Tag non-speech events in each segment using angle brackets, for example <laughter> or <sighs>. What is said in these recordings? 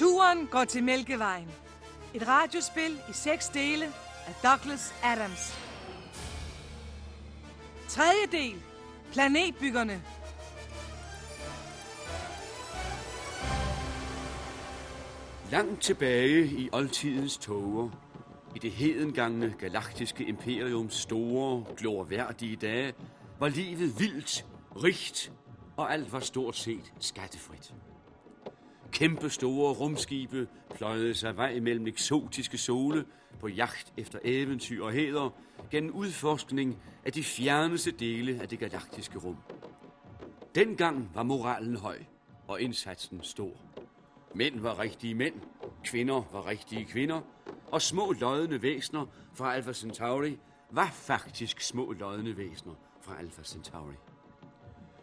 Turen går til Mælkevejen. Et radiospil i seks dele af Douglas Adams. Tredje del. Planetbyggerne. Langt tilbage i oldtidens tåger, i det hedengangne galaktiske imperiums store, glorværdige dage, var livet vildt, rigt, og alt var stort set skattefrit. Kæmpe store rumskibe pløjede sig vej mellem eksotiske sole på jagt efter eventyr og heder gennem udforskning af de fjerneste dele af det galaktiske rum. Dengang var moralen høj og indsatsen stor. Mænd var rigtige mænd, kvinder var rigtige kvinder, og små lodne væsner fra Alpha Centauri var faktisk små lodne væsner fra Alpha Centauri.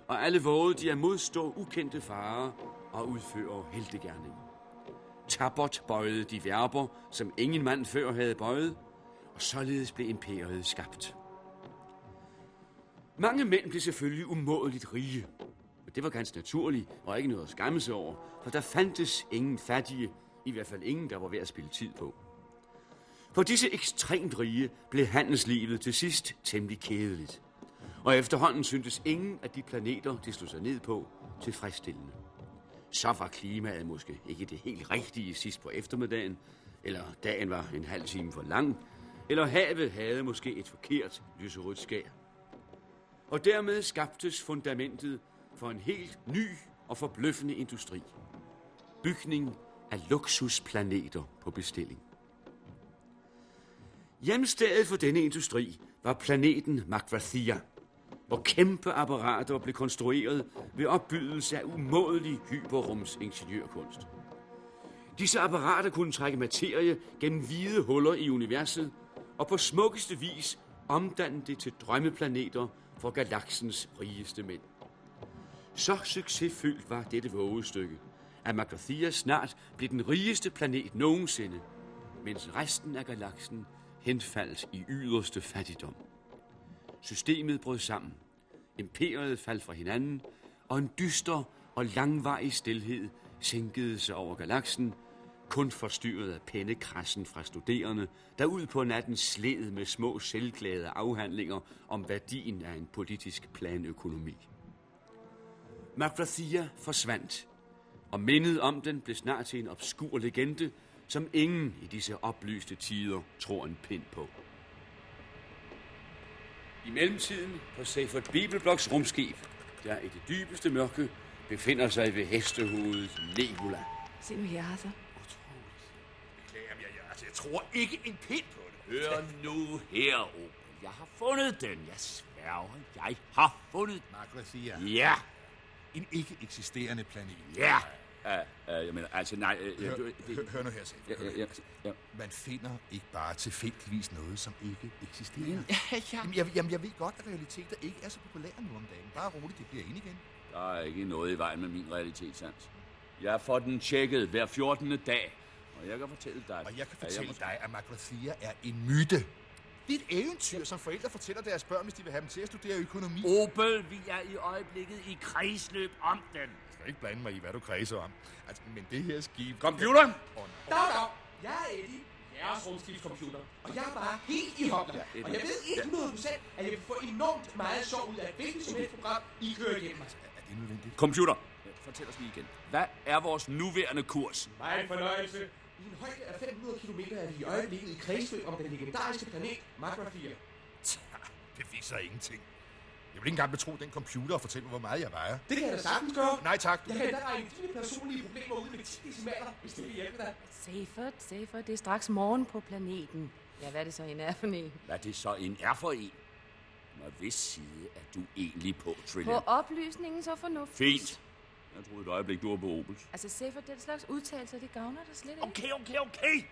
Og alle vågede de at modstå ukendte farer og udfører heltegærninger. Tabot bøjede de verber, som ingen mand før havde bøjet, og således blev imperiet skabt. Mange mænd blev selvfølgelig umådeligt rige, men det var ganske naturligt og ikke noget at skamme sig over, for der fandtes ingen fattige, i hvert fald ingen, der var ved at spille tid på. For disse ekstremt rige blev handelslivet til sidst temmelig kedeligt. Og efterhånden syntes ingen af de planeter, de slog sig ned på, tilfredsstillende. Så var klimaet måske ikke det helt rigtige sidst på eftermiddagen, eller dagen var en halv time for lang, eller havet havde måske et forkert lyserødt skær. Og dermed skabtes fundamentet for en helt ny og forbløffende industri. Bygning af luksusplaneter på bestilling. Hjemstedet for denne industri var planeten Magvathia, hvor kæmpe apparater blev konstrueret ved opbydelse af umådelig hyperrumsingeniørkunst. Disse apparater kunne trække materie gennem hvide huller i universet, og på smukkeste vis omdanne det til drømmeplaneter for galaksens rigeste mænd. Så succesfyldt var dette vågestykke, at Magvathia snart blev den rigeste planet nogensinde, mens resten af galaksen henfaldt i yderste fattigdom. Systemet brød sammen. Imperiet faldt fra hinanden, og en dyster og langvarig stilhed sænkede sig over galaksen, kun forstyrret af pennekrassen fra studerende, der ud på natten sled med små selvglade afhandlinger om værdien af en politisk planøkonomi. Magrathia forsvandt, og mindet om den blev snart til en obskur legende, som ingen i disse oplyste tider tror en pind på. I mellemtiden på Seifert Bibelbloks rumskib, der i det dybeste mørke befinder sig ved hestehovedet Nebula. Se nu her, Arthur. Beklager, jeg, jeg, altså, jeg tror ikke en pind på det. Hør nu her, Opel. Jeg har fundet den. Jeg sværger, jeg har fundet den. Ja, En ikke eksisterende planet. ja. Jeg mener, altså, nej... Uh, Hør, jeg, hør, hør nu her, Sef. ja, ja, ja, ja. Man finder ikke bare tilfældigvis noget, som ikke eksisterer. Ja, ja. Jamen, jeg, jamen, jeg ved godt, at realiteter ikke er så populære nu om dagen. Bare roligt, det bliver ind igen. Der er ikke noget i vejen med min realitetssans. Jeg får den tjekket hver 14. dag, og jeg kan fortælle dig... Og jeg kan at fortælle måske- dig, at Magrathia er en myte. Det er et eventyr, som forældre fortæller deres børn, hvis de vil have dem til at studere økonomi. Opel, vi er i øjeblikket i kredsløb om den. Jeg skal ikke blande mig i, hvad du kredser om. Altså, men det her skib... Computer! Åh, nej. Dag, dag. Jeg er Eddie, jeres rumskibscomputer. Og jeg er bare helt i hopla. Og jeg ved 100% at jeg vil få enormt meget sjov ud af hvilket som helst program, I kører igennem. Er det nødvendigt? Computer, fortæl os lige igen. Hvad er vores nuværende kurs? Meget fornøjelse. I en højde af 500 km er vi i øjeblikket i kredsløb om den legendariske planet Magma 4. Det viser ingenting. Jeg vil ikke engang betro den computer og fortælle mig, hvor meget jeg vejer. Det kan jeg da sagtens gøre. Nej tak. Jeg kan endda regne dine personlige problemer ud med 10 decimaler, hvis det vil hjælpe dig. Safert, Safert, det er straks morgen på planeten. Ja, hvad er det så en er for en? Hvad det så en er for en? Og hvis side er du egentlig på, På Trillian? oplysningen så fornuftigt. Fint. Jeg troede et øjeblik, du var på Opels. Altså, Safert, den slags udtalelser, det gavner dig slet ikke. Okay, okay, okay.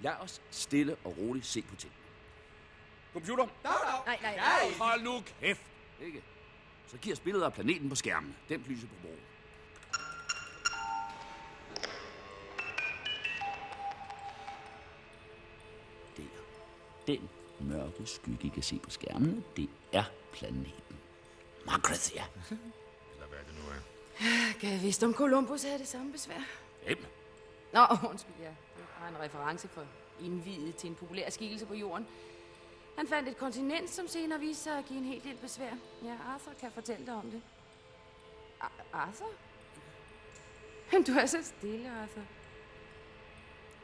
Lad os stille og roligt se på ting. Computer, Dag, dag. Nej, nej, Jeg Eddie. hold nu kæft. Ikke? Så giver spillet af planeten på skærmen. Den lyser på bordet. Der. Den mørke skygge, I kan se på skærmen, det er planeten. Margrathia. <laughs> Eller hvad det nu er. Kan <sighs> jeg vidste, om Columbus havde det samme besvær? Hvem? Nå, undskyld, ja. Det var en reference for indvidet til en populær skikkelse på jorden. Han fandt et kontinent, som senere viste sig at give en hel del besvær. Ja, Arthur kan fortælle dig om det. Ar- Arthur? Du er så stille, Arthur.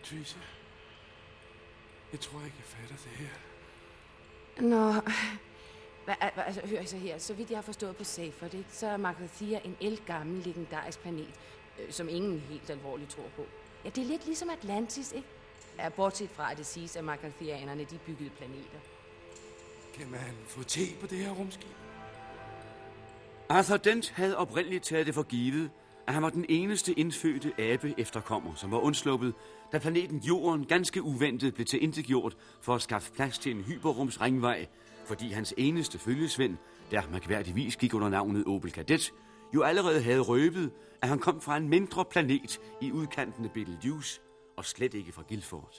Thysse, jeg tror ikke, jeg fatter det her. Nå, hva, hva, altså, hør så her. Så vidt jeg har forstået på Safer, det, så er Margathia en elgammel legendarisk planet, øh, som ingen helt alvorligt tror på. Ja, det er lidt ligesom Atlantis, ikke? Ja, bortset fra, at det siges, at Margathianerne, de byggede planeter. Kan man få te på det her rumskib? Arthur Dent havde oprindeligt taget det for givet, at han var den eneste indfødte abe efterkommer, som var undsluppet, da planeten Jorden ganske uventet blev tilintetgjort for at skaffe plads til en hyperrumsringvej, fordi hans eneste følgesvend, der mærkværdigvis gik under navnet Opel Kadet, jo allerede havde røbet, at han kom fra en mindre planet i udkanten af Betelgeuse, og slet ikke fra Guildford.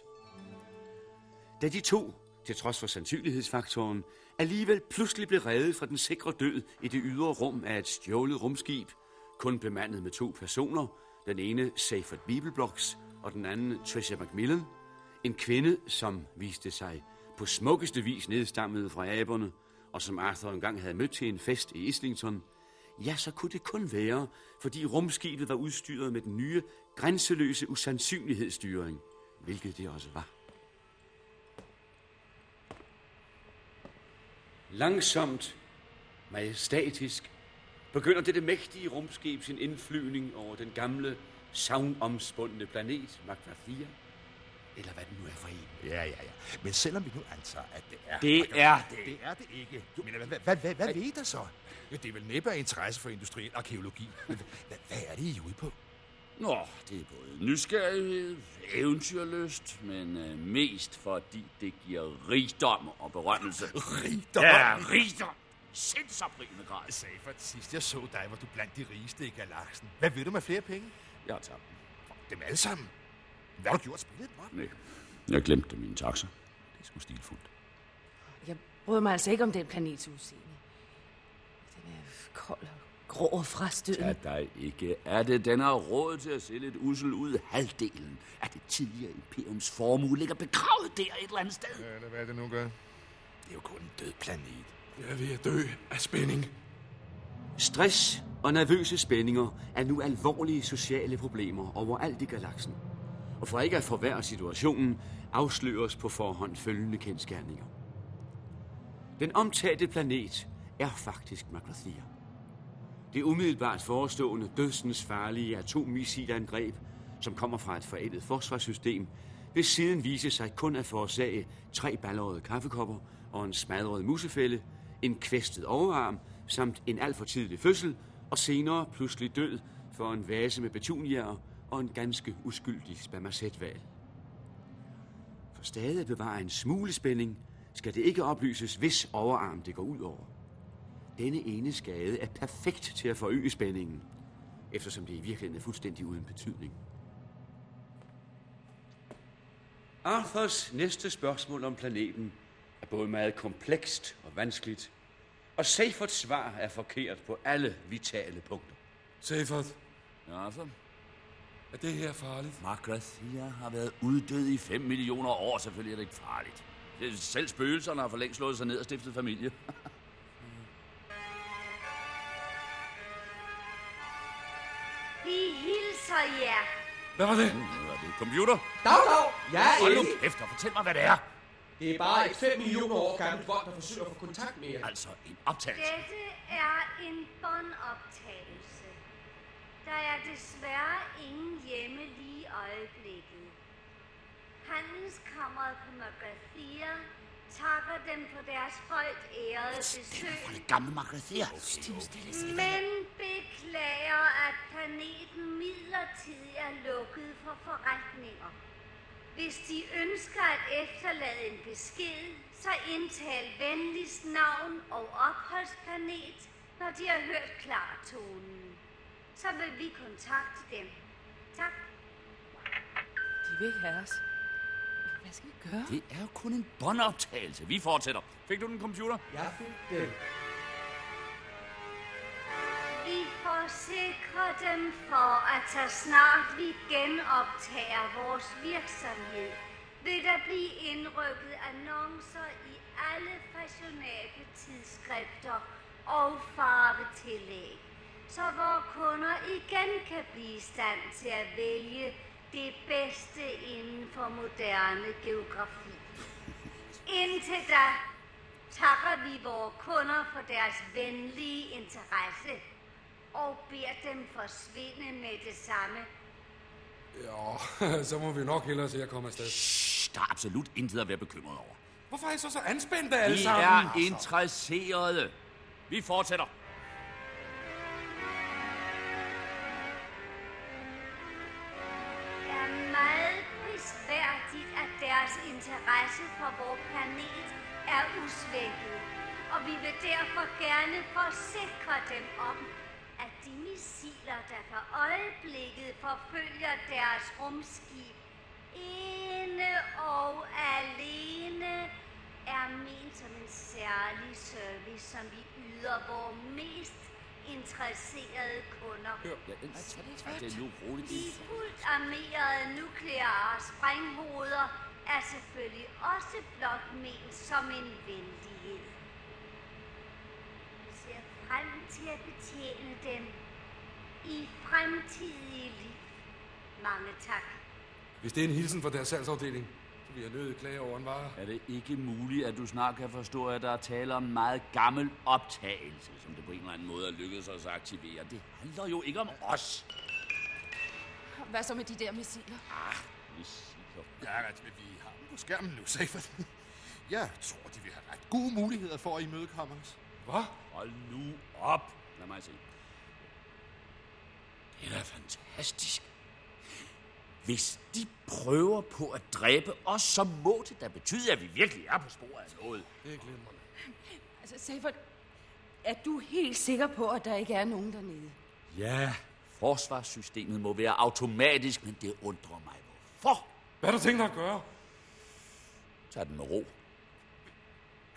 Da de to, til trods for sandsynlighedsfaktoren, alligevel pludselig blev reddet fra den sikre død i det ydre rum af et stjålet rumskib, kun bemandet med to personer, den ene Seyfert Bibelblocks og den anden Tricia Macmillan, en kvinde, som viste sig på smukkeste vis nedstammede fra aberne, og som Arthur engang havde mødt til en fest i Islington, ja, så kunne det kun være, fordi rumskibet var udstyret med den nye, grænseløse usandsynlighedsstyring, hvilket det også var. Langsomt, majestatisk, begynder dette mægtige rumskib sin indflyvning over den gamle, savnomspundne planet Magvathia. Eller hvad det nu er for en. Ja, ja, ja. Men selvom vi nu antager, at det er... Det er det. Det er det ikke. Jo, men hvad, hvad, hvad, hvad, hvad ved der så? Ja, det er vel næppe af interesse for industriel arkeologi. Men hvad, hvad er det, I er ude på? Nå, det er både nysgerrighed, eventyrlyst, men øh, mest fordi det giver rigdom og berømmelse. Rigdom? Ja, rigdom! Sindsoprivende grad. Safert, sidst jeg så dig, var du blandt de rigeste i galaksen. Hvad ved du med flere penge? Jeg har tabt dem. Dem alle sammen. Hvad har du gjort? Spillet dem? Nej, jeg glemte min taxa. Det er sgu stilfuldt. Jeg bryder mig altså ikke om den planets udseende. Den er kold og grå og frastødende. Tag dig ikke af det. Den har råd til at se lidt usel ud. Halvdelen af det tidligere imperiums formue ligger begravet der et eller andet sted. Ja, eller hvad det nu gør. Det er jo kun en død planet. Jeg er ved at dø af spænding. Stress og nervøse spændinger er nu alvorlige sociale problemer overalt i galaksen. Og for ikke at forværre situationen, afsløres på forhånd følgende kendskærninger. Den omtalte planet er faktisk Maglathia. Det umiddelbart forestående dødsens farlige atommissilangreb, som kommer fra et forældet forsvarssystem, vil siden vise sig kun at forårsage tre ballerede kaffekopper og en smadret musefælde, en kvæstet overarm samt en alt for tidlig fødsel, og senere pludselig død for en vase med petunier og en ganske uskyldig spermacetval. For stadig at bevare en smule spænding, skal det ikke oplyses, hvis overarm det går ud over. Denne ene skade er perfekt til at forøge spændingen, eftersom det i virkeligheden er fuldstændig uden betydning. Arthurs næste spørgsmål om planeten er både meget komplekst og vanskeligt, og Seyfords svar er forkert på alle vitale punkter. Seyfert, Ja, så. er det her farligt? Margrathia har været uddød i 5 millioner år. Selvfølgelig er det ikke farligt. Det er selv spøgelserne har for længst slået sig ned og stiftet familie. <laughs> jer. Hvad var det? Nu er det computer. Dag, dag! Jeg er Hold nu kæft og fortæl mig, hvad det er. Det er bare et 5 millioner år gammelt bånd, der forsøger at få kontakt med jer. Altså en optagelse. Dette er en båndoptagelse. Der er desværre ingen hjemme lige i øjeblikket. Handelskammeret på Magathia takker dem for deres højt ærede besøg, For det gamle Margrathia. men beklager, at planeten midlertidigt er lukket for forretninger. Hvis de ønsker at efterlade en besked, så indtal venligst navn og opholdsplanet, når de har hørt klartonen. Så vil vi kontakte dem. Tak. De vil ikke have os. Hvad skal vi gøre? Det er jo kun en båndoptagelse. Vi fortsætter. Fik du den computer? Jeg fik den. Vi får forsikre dem for, at så snart vi genoptager vores virksomhed, vil der blive indrykket annoncer i alle fashionable tidsskrifter og farvetillæg, så vores kunder igen kan blive i stand til at vælge det bedste inden for moderne geografi. Indtil da takker vi vores kunder for deres venlige interesse og beder dem forsvinde med det samme. Ja, <laughs> så må vi nok hellere se at komme afsted. Shh, der er absolut intet at være bekymret over. Hvorfor er I så så anspændte alle Vi sammen? er interesserede. Vi fortsætter. Interesse for vores planet er usvækket. Og vi vil derfor gerne forsikre dem om, at de missiler, der for øjeblikket forfølger deres rumskib, ene og alene er ment som en særlig service, som vi yder vores mest interesserede kunder. Ja, tag det nu roligt. De fuldt armerede nukleare sprænghoveder er selvfølgelig også blot ment som en venlighed. Vi ser frem til at betjene dem i fremtidige liv. Mange tak. Hvis det er en hilsen fra deres salgsafdeling, så vil jeg nødt klage over en vare. Er det ikke muligt, at du snart kan forstå, at der er tale om en meget gammel optagelse, som det på en eller anden måde er lykkedes os at aktivere? Det handler jo ikke om os. Hvad så med de der missiler? Missiler. Ja, altså, vi på skærmen nu, Seifert. Jeg tror, de vil have ret gode muligheder for at imødekomme os. Hvad? Hold nu op. Lad mig se. Det er da fantastisk. Hvis de prøver på at dræbe os, så må det da betyde, at vi virkelig er på sporet af noget. Det er glimrende. Altså, Seifert, er du helt sikker på, at der ikke er nogen dernede? Ja, forsvarssystemet må være automatisk, men det undrer mig. Hvorfor? Hvad har du tænkt dig at gøre? Tag den med ro.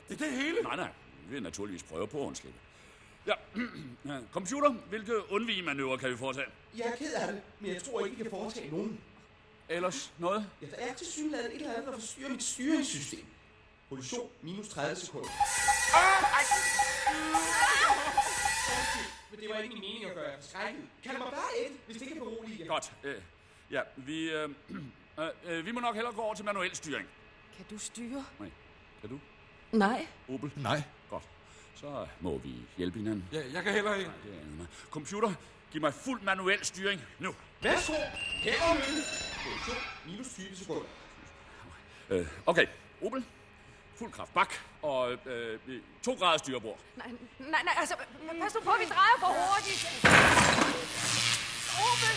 Det er det hele. Nej, nej. Vi vil naturligvis prøve på at undslippe. <clears throat> Ja, computer, hvilke undvigemanøvrer kan vi foretage? Jeg er ked af det, men jeg tror ikke, vi kan foretage nogen. Ellers noget? Ja, der er til synligheden et eller andet, der forstyrrer mit styringssystem. Position minus 30 sekunder. Undskyld, Men det var ikke min mening at gøre jer forskrækket. Kald mig bare Ed, hvis det kan berolige jer. Godt. Øh, ja, vi, øh, <clears throat> øh, øh, vi må nok hellere gå over til manuel styring. Kan du styre? Nej, kan du? Nej. Opel? Nej. Godt. Så må vi hjælpe hinanden. Ja, jeg kan heller ikke. Nej, det er mig. Computer, giv mig fuld manuel styring nu. Værsgo, her er. Position minus 20 sekunder. Øh, okay, Opel, fuld kraft bak og øh, to grader styrbord. Nej, nej, nej, altså, pas nu på, vi drejer for hurtigt. Opel!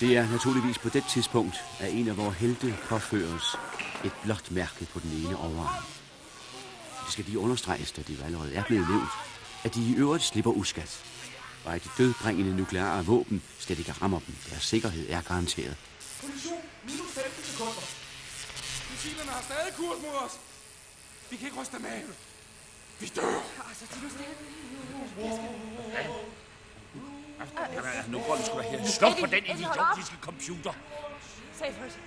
Det er naturligvis på det tidspunkt, at en af vores helte påføres et blåt mærke på den ene overarm. Det skal lige understreges, da det jo allerede er blevet nævnt, at de i øvrigt slipper uskat, og at de dødbringende nukleare våben slet ikke rammer dem. Deres sikkerhed er garanteret. Position minus 15 sekunder. Missilerne har stadig kurs mod os. Vi kan ikke ryste dem af. Vi dør. Altså, de nu stille. Ja, nu går vi sgu da her. Sluk på den hold idiotiske computer. Seifert,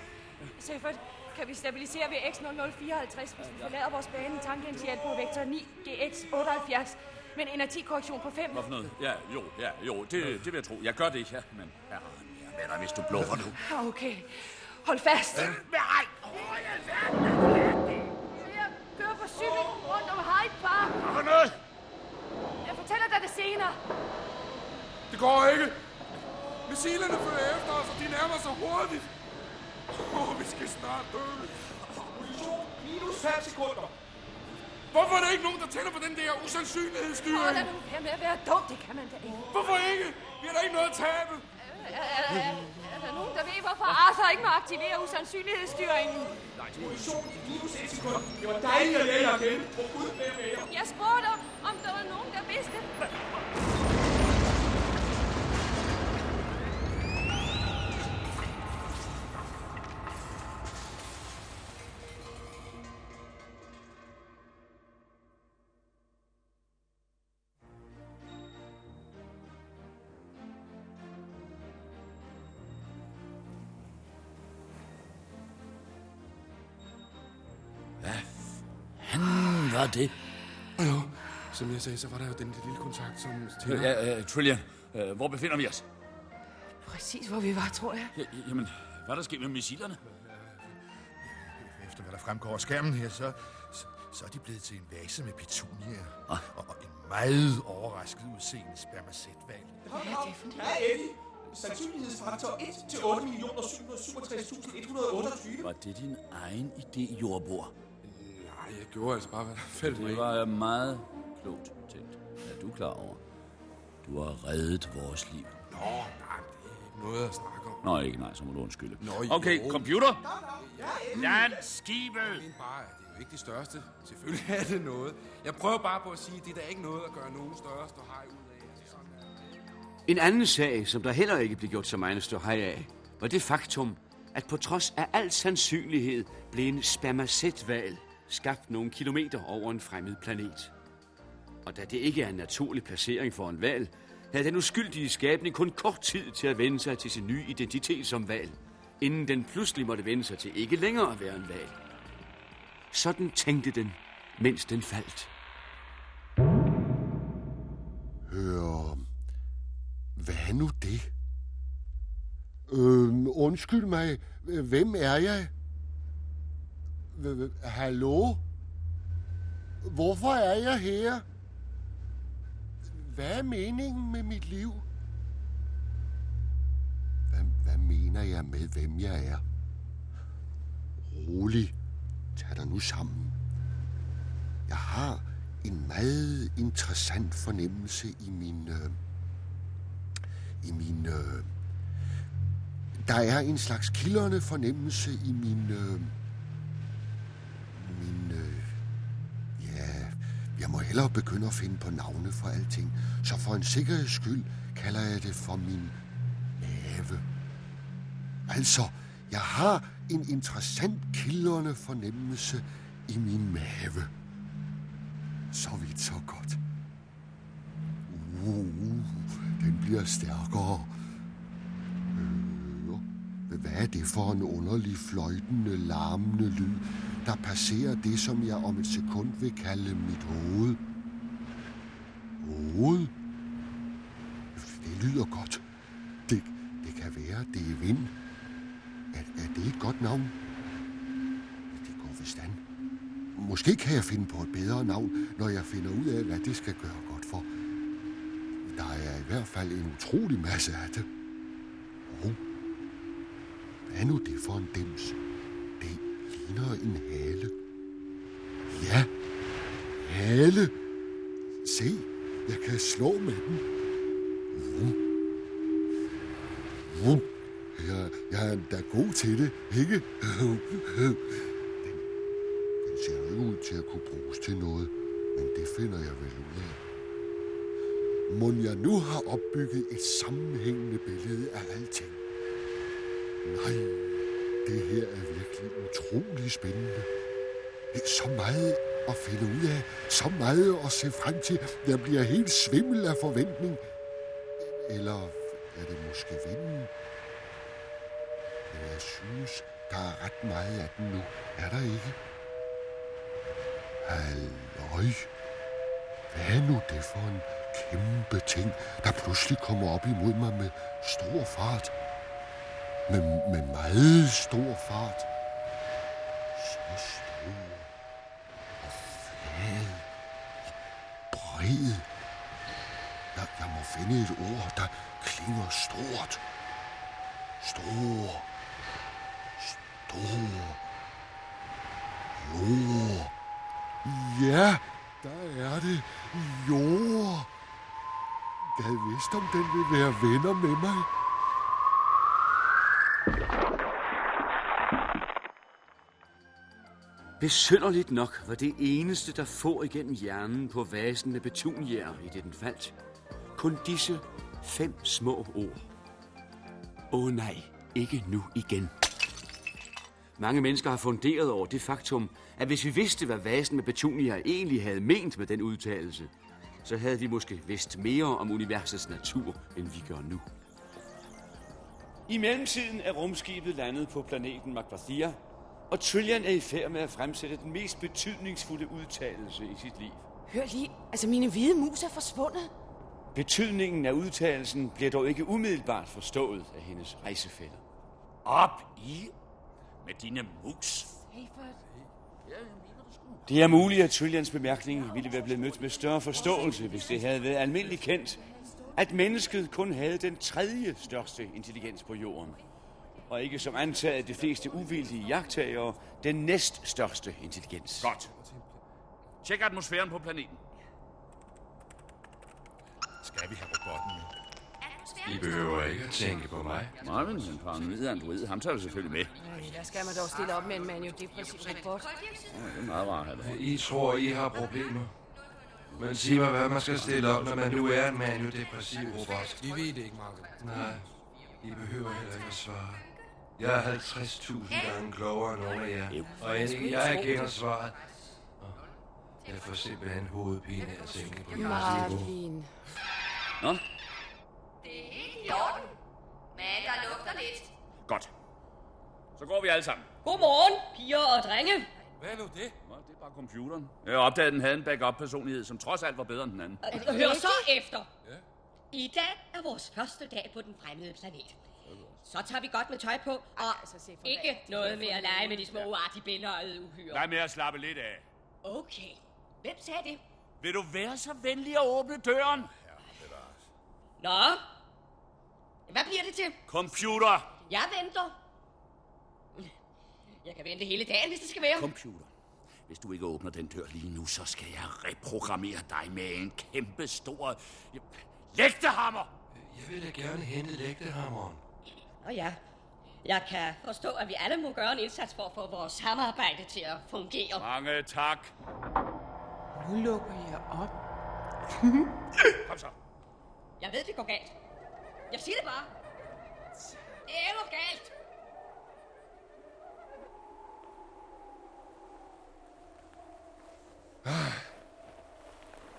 Seifert, kan vi stabilisere ved X0054, hvis vi forlader vores bane tangentielt på vektor 9 GX 78 med en inertikorrektion på 5? Hvad for noget? Ja, jo, ja, jo, det, det vil jeg tro. Jeg gør det, ja, men han mere med dig, hvis du bluffer nu. Okay, hold fast. Nej! Jeg kører på cykel rundt om Hyde Park. Hvad for noget? Jeg fortæller dig det senere. Det går ikke. Missilerne følger efter os, og de nærmer sig hurtigt. Åh, oh, vi skal snart dø. Position minus 5 sekunder. Hvorfor er der ikke nogen, der tænder på den der Åh, usandsynlighedsstyring? lad nu være med at være dum. Det kan man da ikke. Hvorfor ikke? Vi har da ikke noget at tabe. Er, er, er, er der nogen, der ved, hvorfor Arthur ikke må aktivere usandsynlighedsstyringen? Position minus 1 sekund. Det var dejligt at lære igen. Jeg spurgte, om der var nogen, der vidste. Det? Jo, som jeg sagde, så var der jo den lille kontakt, som... Tina... Ja, uh, Trillian, uh, hvor befinder vi os? Præcis, hvor vi var, tror jeg. Ja, jamen, hvad er der sket med missilerne? Efter hvad der fremgår af skærmen her, så, så, så er de blevet til en vase med petunier. Ah. Og, og en meget overrasket udseende spermacetval. Hold op. Ja, Eddie. Sandsynlighedsfaktor 1 til 8.767.128. Var det din egen idé, jordbord? Gjorde altså bare, hvad der faldt Det var meget klogt tænkt. Er du klar over? Du har reddet vores liv. Nå, nej, det er ikke noget at snakke om. Nå, ikke nej, så må du undskylde. Nå, okay, jo. computer. Land skibet. Men bare, det er jo ikke det største. Selvfølgelig er det noget. Jeg prøver bare på at sige, at det er da ikke noget at gøre nogen større ståhej ud af. Altså, sådan er det. En anden sag, som der heller ikke blev gjort så meget ståhej af, var det faktum, at på trods af al sandsynlighed blev en spermacetval skabt nogle kilometer over en fremmed planet. Og da det ikke er en naturlig placering for en val, havde den uskyldige skabning kun kort tid til at vende sig til sin nye identitet som val, inden den pludselig måtte vende sig til ikke længere at være en val. Sådan tænkte den, mens den faldt. Hør, hvad er nu det? Øh, undskyld mig, hvem er jeg? Hallo? Hvorfor er jeg her? Hvad er meningen med mit liv? Hvad, hvad mener jeg med, hvem jeg er? Rolig. Tag dig nu sammen. Jeg har en meget interessant fornemmelse i min... Øh, I min... Øh, der er en slags kilderne fornemmelse i min... Øh, jeg må hellere begynde at finde på navne for alting. Så for en sikkerheds skyld kalder jeg det for min mave. Altså, jeg har en interessant kilderne fornemmelse i min mave. Så vidt, så godt. Uh, den bliver stærkere. Hvad er det for en underlig fløjtende, larmende lyd, der passerer det, som jeg om et sekund vil kalde mit hoved? Hoved? Det lyder godt. Det, det kan være, det er vind. Er, er det et godt navn? Det går vist an. Måske kan jeg finde på et bedre navn, når jeg finder ud af, hvad det skal gøre godt for. Der er i hvert fald en utrolig masse af det. Hvad er nu det for en dims? Det ligner en hale. Ja, hale. Se, jeg kan slå med den. Vum. Vum. Jeg, jeg er da god til det, ikke? Den, den ser jo ikke ud til at kunne bruges til noget, men det finder jeg vel ud af. Må jeg nu har opbygget et sammenhængende billede af alting? Nej, det her er virkelig utrolig spændende. Så meget at finde ud af, så meget at se frem til. Jeg bliver helt svimmel af forventning. Eller er det måske vinden? Men jeg synes, der er ret meget af den nu. Er der ikke? Halløj. Hvad er nu det for en kæmpe ting, der pludselig kommer op imod mig med stor fart? Med, med meget stor fart. Så stor og flad og bred. Jeg, jeg må finde et ord, der klinger stort. Stor. Stor. Jord. Ja, der er det. Jord. Jeg vidste, om den vil være venner med mig. Besynderligt nok var det eneste, der får igennem hjernen på vasen med petunier i det den faldt. Kun disse fem små ord. Åh oh, nej, ikke nu igen. Mange mennesker har funderet over det faktum, at hvis vi vidste, hvad vasen med petunier egentlig havde ment med den udtalelse, så havde vi måske vidst mere om universets natur, end vi gør nu. I mellemtiden er rumskibet landet på planeten Magvathia, Og Trillian er i færd med at fremsætte den mest betydningsfulde udtalelse i sit liv. Hør lige, altså mine hvide mus er forsvundet. Betydningen af udtalelsen bliver dog ikke umiddelbart forstået af hendes rejsefælder. Op i med dine mus. Det er muligt, at Trillians bemærkning ville være blevet mødt med større forståelse, hvis det havde været almindeligt kendt, at mennesket kun havde den tredje største intelligens på jorden, og ikke som antaget de fleste uvildige jagttagere, den næststørste intelligens. Godt. Tjek atmosfæren på planeten. Skal vi have robotten med? I behøver ikke at tænke på mig. Nej, men en paranoid android, ham tager du selvfølgelig med. Ej, der skal man dog stille op med en maniodepressiv robot. Ja, det er meget rart at have. I tror, I har problemer. Men sig mig, hvad man skal stille op, når man nu er en maniodepressiv robot. Vi ved det ikke, Margaret. Nej, I behøver heller ikke at svare. Jeg er 50.000 gange klogere end nogen af jer. Og end ikke jeg kender svaret. Jeg får simpelthen hovedpine af at tænke på jeres niveau. Marvin. Nå, Det er helt i orden. Men der lugter lidt. godt. Så går vi alle sammen. Godmorgen, piger og drenge. Hvad er nu det? Det bare computeren. Jeg opdagede, at den havde en backup-personlighed, som trods alt var bedre end den anden. Og hør så efter. I dag er vores første dag på den fremmede planet. Så tager vi godt med tøj på, og altså, se for ikke noget med at lege med de små uartige billeder uhyre. Lad med at slappe lidt af. Okay. Hvem sagde det? Vil du være så venlig at åbne døren? Nå? Hvad bliver det til? Computer! Jeg venter. Jeg kan vente hele dagen, hvis det skal være. Computer. Hvis du ikke åbner den dør lige nu, så skal jeg reprogrammere dig med en kæmpe stor lægtehammer. Jeg vil da gerne hente lægtehammeren. Nå ja. Jeg kan forstå, at vi alle må gøre en indsats for at få vores samarbejde til at fungere. Mange tak. Nu lukker jeg op. <laughs> Kom så. Jeg ved, det går galt. Jeg siger det bare. Det er galt.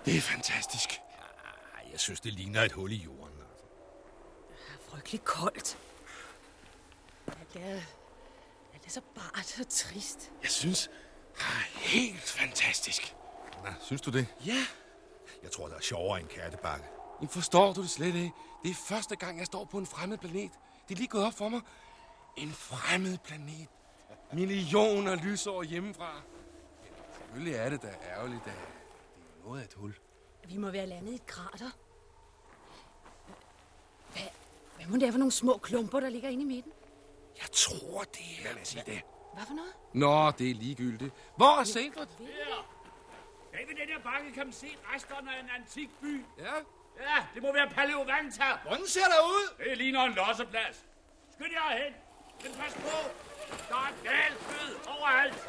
Det er fantastisk. Ej, jeg synes, det ligner et hul i jorden. Altså. Frygtelig koldt. Alt er, alt er så bart og trist. Jeg synes, ah, helt fantastisk. Nå, synes du det? Ja. Jeg tror, der er sjovere end kattebakke. Men forstår du det slet ikke? Det er første gang, jeg står på en fremmed planet. Det er lige gået op for mig. En fremmed planet. Millioner lysår hjemmefra. Selvfølgelig er det da ærgerligt, at det er noget af et hul. Vi må være landet i et krater. Hvad, hvad må det er for nogle små klumper, der ligger inde i midten? Jeg tror, det er... Lad mig sige det. Hvad for noget? Nå, det er ligegyldigt. Hvor er Seyfert? Bag ved den her bakke kan man se resterne af en antik by. Ja? Ja, det må være Paleovanta. Hvordan ser der ud? Det ligner en losseplads. Skynd jer hen. Men pas på. Der er galfød overalt.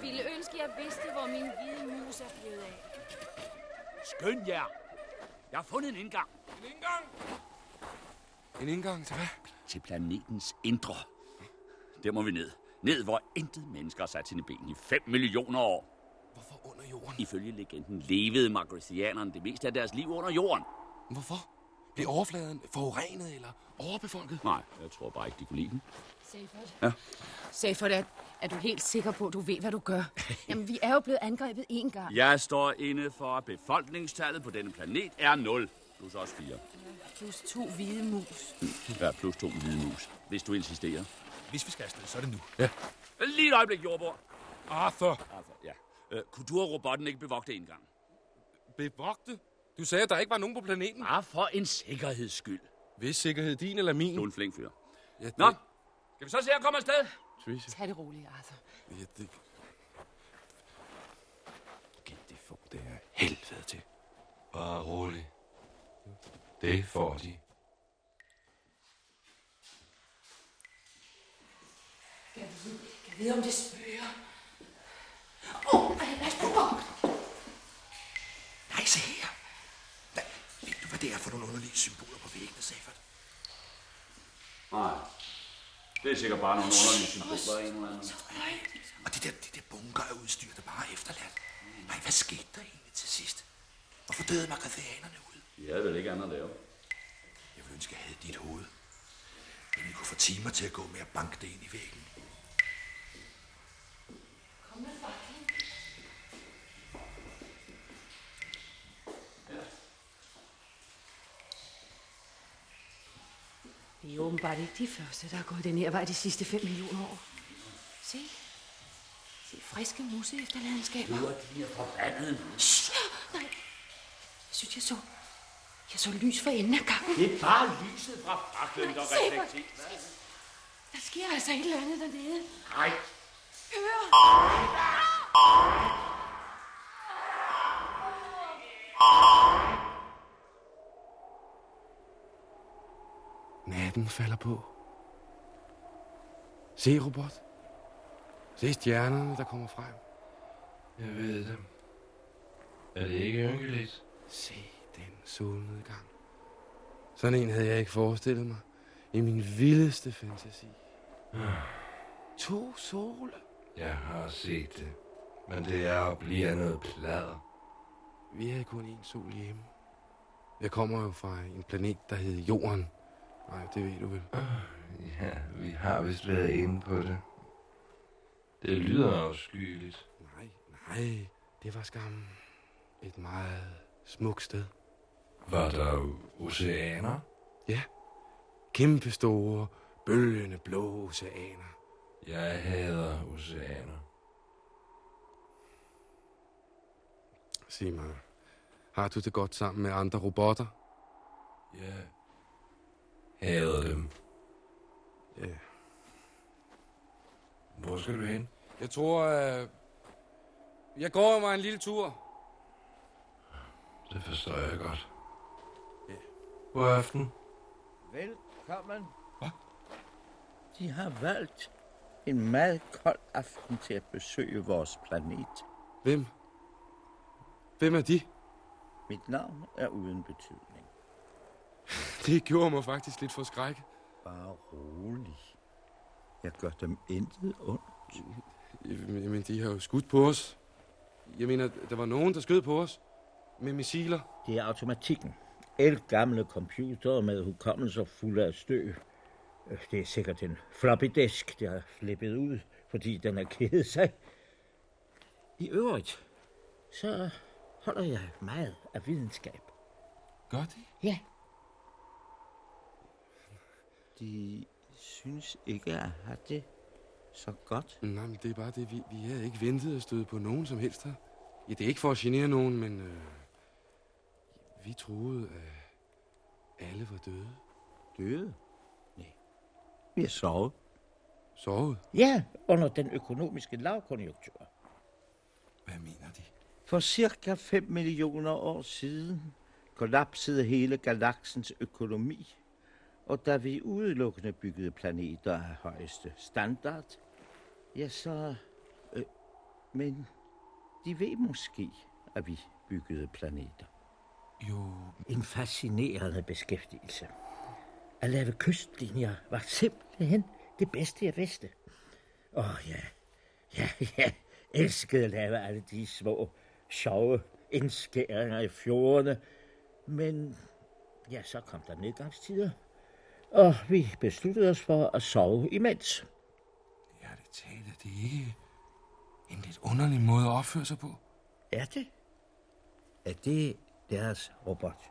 Ville ønske, jeg vidste, hvor min hvide mus er blevet af. Skynd jer. Jeg har fundet en indgang En indgang. En indgang til hvad? til planetens indre. Der må vi ned. Ned, hvor intet mennesker har sat sine ben i 5 millioner år. Hvorfor under jorden? Ifølge legenden levede margresianerne det meste af deres liv under jorden. Hvorfor? Blev overfladen forurenet eller overbefolket? Nej, jeg tror bare ikke, de kunne lide den. Seyfert? Ja. Seyfert, er, er du helt sikker på, at du ved, hvad du gør? <laughs> Jamen, vi er jo blevet angrebet én gang. Jeg står inde for, at befolkningstallet på denne planet er 0. Plus også 4. Plus to hvide mus. Ja, plus to hvide mus. Hvis du insisterer. Hvis vi skal afsted, så er det nu. Ja. Lige et øjeblik, jordbord. Arthur. Altså, ja. Øh, kunne du og robotten ikke bevogte indgang? Bevogte? Du sagde, at der ikke var nogen på planeten. Bare for en sikkerheds skyld. Hvis sikkerhed din eller min? Du er en flink fyr. Ja, det... Nå, skal vi så se at komme afsted? Tricia. Tag det roligt, Arthur. Ja, det... Kan det få det her helvede til? Bare rolig. Det får de. Jeg ved, om det spøger. Åh, oh, lad os prøve. Nej, se her. Hvad, ved du, hvad det er for nogle underlige symboler på væggene, Seyfert? Nej. Det er sikkert bare nogle underlige symboler en eller anden. Og de der, de der bunker af udstyr, der bare er efterladt. Nej, hvad skete der egentlig til sidst? Hvorfor døde magadhianerne ud? De havde vel ikke andet at lave. Jeg ville ønske, jeg havde dit hoved. Men vi kunne få timer til at gå med at banke det ind i væggen. Vi er åbenbart ikke de første, der har gået den her vej de sidste 5 millioner år. Se. Se friske mose efterladenskaber. Nu er de her forbandede Shh, nej. Jeg synes, jeg så... Jeg så lys for enden af gangen. Det er bare lyset fra faklen, der reflekterer. Der sker altså et eller andet dernede. Nej. Hør! Natten falder på. Se, robot. Se stjernerne, der kommer frem. Jeg ved det. Er det ikke ynkeligt? Se den solnedgang. Sådan en havde jeg ikke forestillet mig. I min vildeste fantasi. To sole. Jeg har set det. Men det er og bliver noget plader. Vi havde kun én sol hjemme. Jeg kommer jo fra en planet, der hedder Jorden. Nej, det ved du vel. Ja, vi har vist været inde på det. Det lyder afskyeligt. Nej, nej. Det var skam et meget smukt sted. Var der oceaner? Ja. Kæmpe store, bølgende blå oceaner. Jeg hader oceaner. Sig mig, har du det godt sammen med andre robotter? Jeg hader dem. Ja. Hvor skal du hen? Jeg tror, at... Jeg går mig en lille tur. Det forstår jeg godt. God aften. Velkommen. Hvad? De har valgt en meget kold aften til at besøge vores planet. Hvem? Hvem er de? Mit navn er uden betydning. Det gjorde mig faktisk lidt for skræk. Bare rolig. Jeg gør dem intet ondt. Jamen, de har jo skudt på os. Jeg mener, der var nogen, der skød på os. Med missiler. Det er automatikken. El gamle computer med hukommelser fulde af støv. Øh, Det er sikkert en floppy disk, der har flippet ud, fordi den er ked sig. I øvrigt, så holder jeg meget af videnskab. Gør de? Ja. De synes ikke at have det så godt. Nej, men det er bare det, vi, vi havde ikke ventet at støde på nogen som helst her. Ja, det er ikke for at genere nogen, men øh, vi troede, at alle var døde. Døde? Nej. Vi har sovet. Sovet? Ja, under den økonomiske lavkonjunktur. Hvad mener de? For cirka 5 millioner år siden kollapsede hele galaksens økonomi. Og da vi udelukkende byggede planeter af højeste standard, ja så... Øh, men de ved måske, at vi byggede planeter. Jo. En fascinerende beskæftigelse. At lave kystlinjer var simpelthen det bedste, jeg vidste. Åh oh, ja, ja, ja, elskede at lave alle de små, sjove indskæringer i fjordene. Men ja, så kom der nedgangstider, og vi besluttede os for at sove imens. Ja, det taler det er ikke en lidt underlig måde at opføre sig på. Er det? Er det deres robot?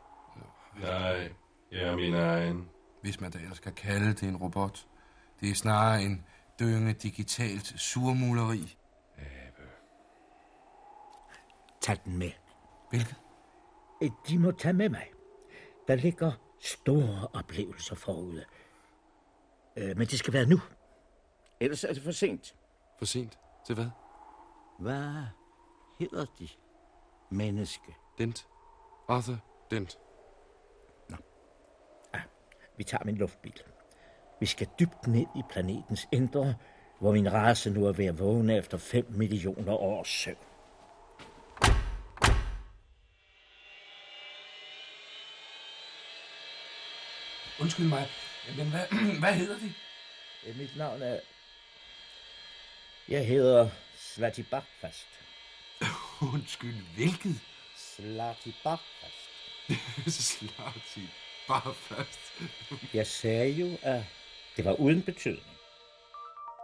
Nej, jeg er min egen. Hvis man da ellers kan kalde det en robot. Det er snarere en dynge digitalt surmuleri. Tag den med. Hvilket? De må tage med mig. Der ligger store oplevelser forude. Øh, men det skal være nu. Ellers er det for sent. For sent? Til hvad? Hvad hedder de? Menneske. Dent. Arthur Dent. Vi tager min luftbil. Vi skal dybt ned i planetens indre, hvor min race nu er ved at vågne efter 5 millioner års søvn. Undskyld mig, men hvad, <clears throat> hvad hedder de? Øh, Mit navn er... Jeg hedder Slati Bakfast. <laughs> Undskyld, hvilket? Slati Bakfast. Slati. Bare først. Jeg sagde jo, at det var uden betydning.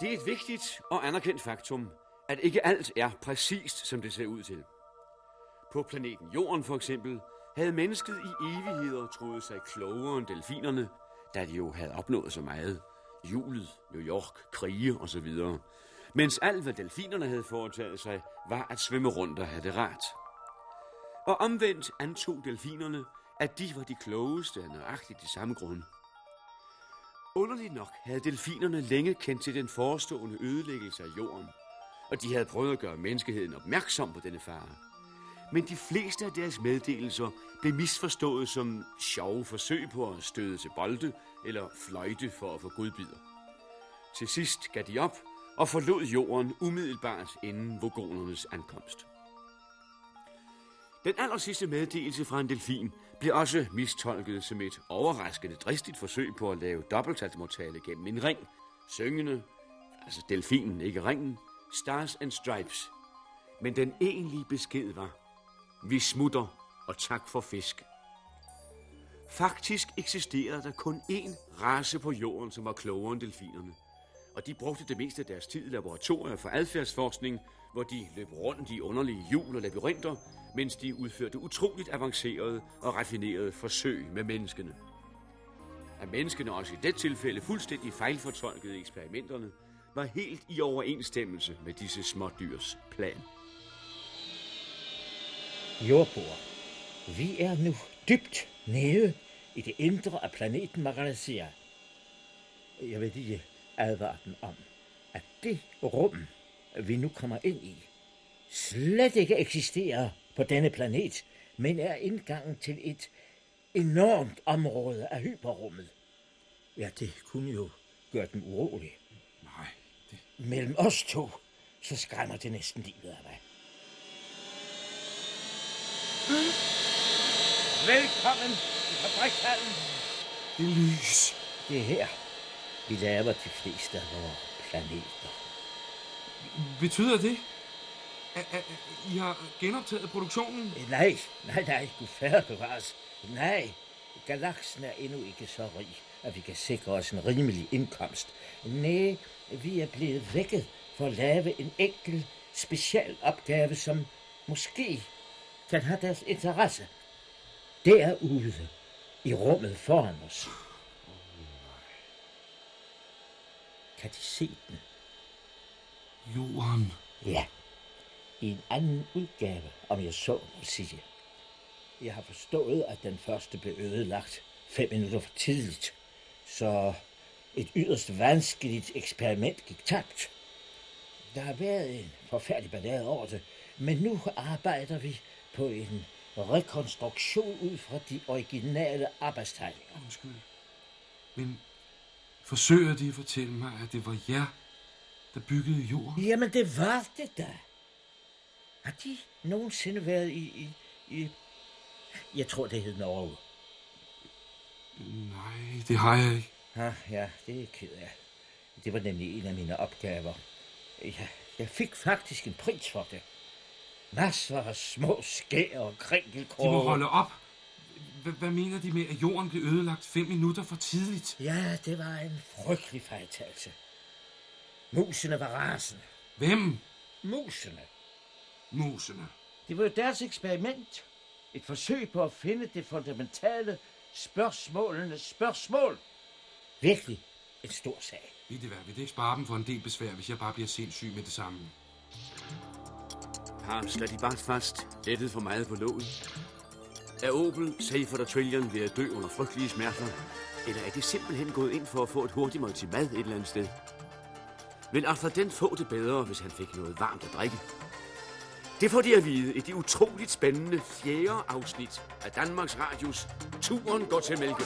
Det er et vigtigt og anerkendt faktum, at ikke alt er præcist, som det ser ud til. På planeten Jorden for eksempel havde mennesket i evigheder troet sig klogere end delfinerne, da de jo havde opnået så meget. Julet, New York, krige osv. Mens alt, hvad delfinerne havde foretaget sig, var at svømme rundt og have det rart. Og omvendt antog delfinerne, at de var de klogeste af nøjagtigt de samme grunde. Underligt nok havde delfinerne længe kendt til den forestående ødelæggelse af jorden, og de havde prøvet at gøre menneskeheden opmærksom på denne fare. Men de fleste af deres meddelelser blev misforstået som sjove forsøg på at støde til bolde eller fløjte for at få godbidder. Til sidst gav de op og forlod jorden umiddelbart inden vogonernes ankomst. Den aller sidste meddelelse fra en delfin blev også mistolket som et overraskende dristigt forsøg på at lave dobbelttalsmortale gennem en ring. Syngende, altså delfinen, ikke ringen, Stars and Stripes. Men den egentlige besked var, vi smutter og tak for fisk. Faktisk eksisterede der kun én race på jorden, som var klogere end delfinerne. Og de brugte det meste af deres tid i laboratorier for adfærdsforskning, hvor de løb rundt i underlige hjul og labyrinter, mens de udførte utroligt avancerede og raffinerede forsøg med menneskene. At menneskene også i det tilfælde fuldstændig fejlfortolkede eksperimenterne, var helt i overensstemmelse med disse smådyrs plan. Jordbord, vi er nu dybt nede i det indre af planeten Magalazia. Jeg vil lige advare den om, at det rum, vi nu kommer ind i, slet ikke eksisterer på denne planet, men er indgangen til et enormt område af hyperrummet. Ja, det kunne jo gøre dem urolige. Nej, det... Mellem os to, så skræmmer det næsten livet af mig. Velkommen i fabrikshallen. Det er lys. Det er her, vi laver de fleste af vores planeter. Betyder det, at, at, at I har genoptaget produktionen? Nej, nej, nej, du færre bevares. Nej, galaksen er endnu ikke så rig, at vi kan sikre os en rimelig indkomst. Nej, vi er blevet vækket for at lave en enkel special opgave, som måske kan have deres interesse. Derude, i rummet foran os. Kan de se den? Jorden. Ja, i en anden udgave, om jeg så må sige. Jeg har forstået, at den første blev ødelagt fem minutter for tidligt, så et yderst vanskeligt eksperiment gik tabt. Der har været en forfærdelig ballade over det, men nu arbejder vi på en rekonstruktion ud fra de originale arbejdstegninger. Undskyld. Men forsøger de at fortælle mig, at det var jer, der byggede jorden? Jamen, det var det da. Har de nogensinde været i... i, i jeg tror, det hed Norge. Nej, det har jeg ikke. Ja, ja, det er ked af. Det var nemlig en af mine opgaver. Jeg, jeg fik faktisk en pris for det. Masser af små skær og krinkelkroge. De må holde op. Hvad mener de med, at jorden blev ødelagt fem minutter for tidligt? Ja, det var en frygtelig fejltagelse. Musene var rasende. Hvem? Musene. Musene. Det var jo deres eksperiment. Et forsøg på at finde det fundamentale spørgsmålenes spørgsmål. Virkelig en stor sag. Ved det hvad, vil det ikke spare dem for en del besvær, hvis jeg bare bliver sindssyg med det samme? Har slet bare fast lettet for meget på låget? Er Opel, Safer og Trillion ved at dø under frygtelige smerter? Eller er de simpelthen gået ind for at få et hurtigt måltid mad et eller andet sted? Vil Arthur den få det bedre, hvis han fik noget varmt at drikke? Det får de at vide i det utroligt spændende fjerde afsnit af Danmarks Radios Turen går til Mælke.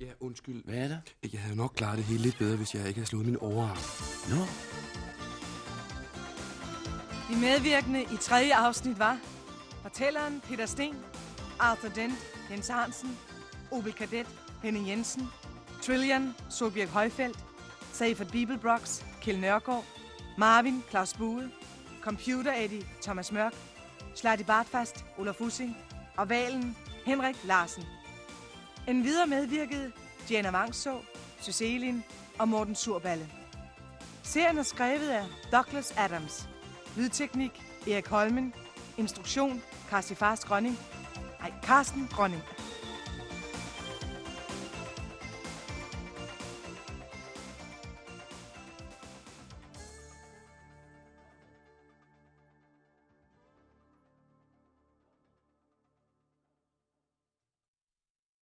Ja, undskyld. Hvad er der? Jeg havde nok klaret det hele lidt bedre, hvis jeg ikke havde slået min overarm. Nå. De medvirkende i tredje afsnit var fortælleren Peter Sten, Arthur Dent, Jens Hansen, Opel Kadet, Henning Jensen, Trillian, Solbjerg Højfeldt, Seifert Bibelbrox, Kjell Nørgaard, Marvin, Claus Bue, Computer Eddie, Thomas Mørk, Slatti Bartfast, Olaf Ussing og Valen, Henrik Larsen. En videre medvirkede Diana Vangså, Cecilien og Morten Surballe. Serien er skrevet af Douglas Adams. Lydteknik, Erik Holmen. Instruktion, Karsten Fars Grønning. Nej, Karsten Grønning.